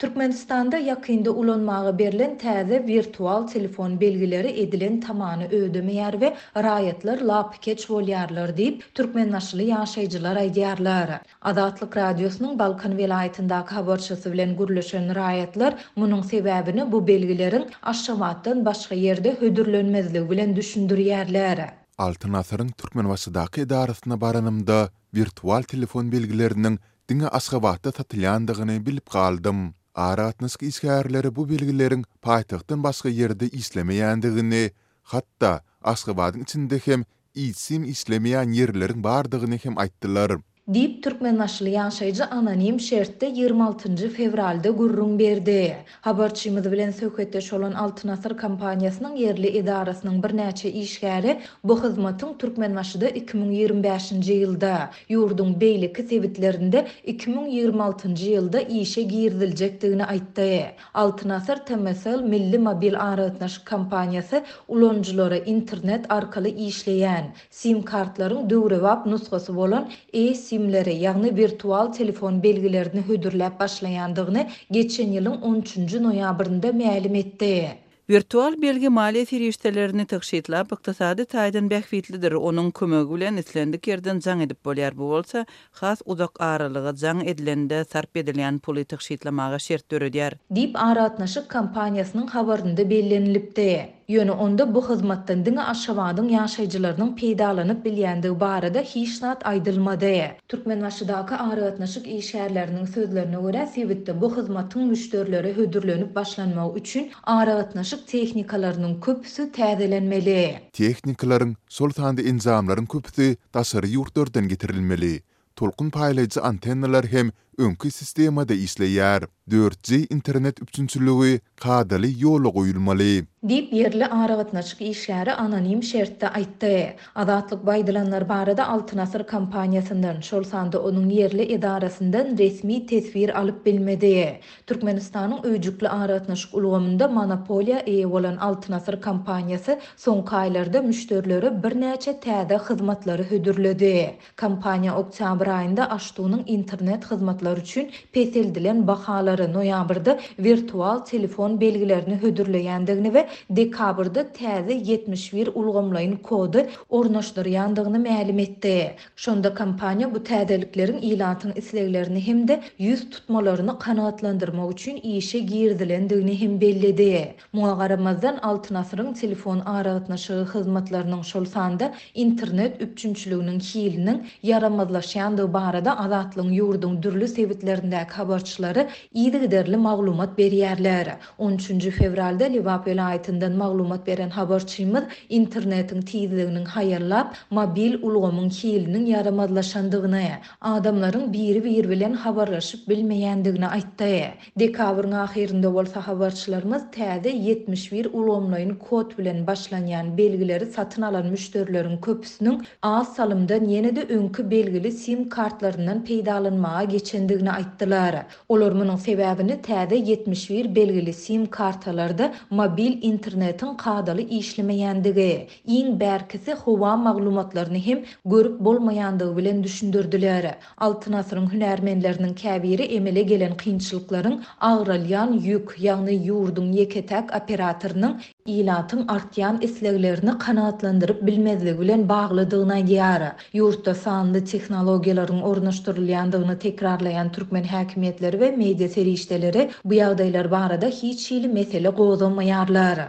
Türkmenistanda ýakynda ulanmaga berlen täze wirtual telefon belgileri edilen tamany ödemeýär we raýatlar lapykeç bolýarlar diýip, türkmenbaşyly ýaşaýjylar aýdýarlar. Azatlyk Radiosynyň Balkan welaýatyndaky habarçysy bilen gürleşen raýatlar munuň sebäbini bu belgileriň Aşgabatdan başga ýerde hödürlenmezligi bilen düşündirýärler. Altyn asyryň Türkmenbaşydaky edarasyna baranymda, wirtual telefon belgileriniň diňe Aşgabatda satylýandygyny bilip galdym. Aragatnaşyk işgärleri bu belgileriň paýtagtdan başga ýerde işlemeýändigini, hatda Aşgabadyň içinde hem iç-sim işlemeýän ýerleriň bardygyny hem aýtdylar. Diýip, türkmenbaşyly ýaşaýjy anonim şertde ýigrimi altynjy fewralda gürrüň berdi. Habarçymyz bilen söhbetdeş bolan Altyn asyr kompaniýasynyň ýerli edarasynyň birnäçe işgäri bu hyzmatyň Türkmenbaşyda iki müň ýigrimi bäşinji ýylda, ýurduň beýleki sebitlerinde iki müň ýigrimi altynjy ýylda işe giriziljekdigini aýtdy. Altyn asyr TMCell milli mobil aragatnaşyk kompaniýasy ulanyjylara internet arkaly işleýän, Sim-kartlaryň döwrebap nusgasy bolan e-SIM-leri, ýagny wirtual telefon belgilerini hödürläp başlaýandygyny geçen ýylyň on üçünji noýabrynda mälim etdi. Wirtual belgi maliýe serişdelerini tygşytlap, ykdysady taýdan bähbitlidir, onuň kömegi bilen islendik ýerden jaň edip bolýar, bu bolsa Has uzak aralyga jaň edilende sarp edilýän puly tygşytlamaga şert döredýär. Diýip, aragatnaşyk kompaniýasynyň habarynda bellenilipdi. Ýöne onda bu hyzmatdan diňe Aşgabadyň ýaşaýjylarynyň peýdalanyp bilýändigi barada hiç zat aýdylmady. Türkmenbaşydaky aragatnaşyk işgärleriniň sözlerine görä, sebitde bu hyzmatyň müşderilere hödürlenip başlanmagy üçin aragatnaşyk tehnikalarynyň köpüsi täzelenmeli. Tehnikalaryň, şol sanda enjamlaryň köpüsi daşary ýurtlardan getirilmeli. Tolkun paýlaýjy antennalar hem öňki sistemada işleýär. Dört G internet üpjünçiligi kadaly ýola goýulmaly. Diýip, ýerli aragatnaşyk işgäri anonim şertde aýtdy. Azatlyk bu aýdylanlar barada Altyn asyr kompaniýasyndan, şol sanda onuň ýerli edarasyndan resmi teswir alyp bilmedi. Türkmenistanyň öýjükli aragatnaşyk ulgamynda monopoliýa eýe bolan Altyn Asyr kompaniýasy soňky aýlarda müşderilere birnäçe täze hyzmatlary hödürledi. Kompaniýa oktýabr aýynda Aştunyň internet hyzmatlary üçin peseldilen bahalary, noýabrda wirtual telefon belgilerini hödürleýändigini we dekabrda täze ýetmiş bir ulgamlaýyn kody ornaşdyrýandygyny mälim etdi. Şonda kompaniýa bu täzelikleriň ilatyň isleglerini hem-de ýüz tutmalaryny kanagatlandyrmak üçin işe girizilendigini hem belledi. Muňa garamazdan, Altyn asyryň telefon aragatnaşygy hyzmatlarynyň, şol sanda Internet üpjünçiliginiň hiliniň ýaramazlaşýandygy barada Azatlygyň ýurduň dürli sebitlerindäki habarçylary yzygiderli maglumat berýärler. On üçünji fewralda Lebap welaýatyndan maglumat beren habarçymyz internetiň tizliginiň haýallap, mobil ulgamyň hiliniň ýaramazlaşandygyny, adamlaryň biri-biri bilen habarlaşyp bilmeýändigini aýtdy. Dekabryň ahyrynda bolsa habarçylarymyz täze ýetmiş bir ulgamlaýyn kod bilen başlanýan belgileri satyn alan müşderileriň köpüsiniň az salymdan ýene-de öňki belgili sim-kartlaryndan peýdalanmaga geçendigini aýtdylar. Olar munuň sebäbini täze ýetmiş bir belgili sim kartalarda mobil internetiň kadaly işlemeýändigi, iň bärkisi howa maglumatlaryny hem görüp bolmaýandygy bilen düşündirdiler. Altyn asyryň hünärmenleriniň käbiri emele gelen kynçylyklaryň agralýan ýük, ýagny ýurduň ýeke-täk operatorynyň ilatyň artýan isleglerini kanagatlandyryp bilmezligi bilen baglydygyny aýdýar. Ýurtda sanly tehnologiýalaryň ornaşdyrylýandygyny tekrarlaýan türkmen häkimiýetleri we media serişdeleri bu ýagdaýlar barada hiç hili mesele gozgamaýarlar.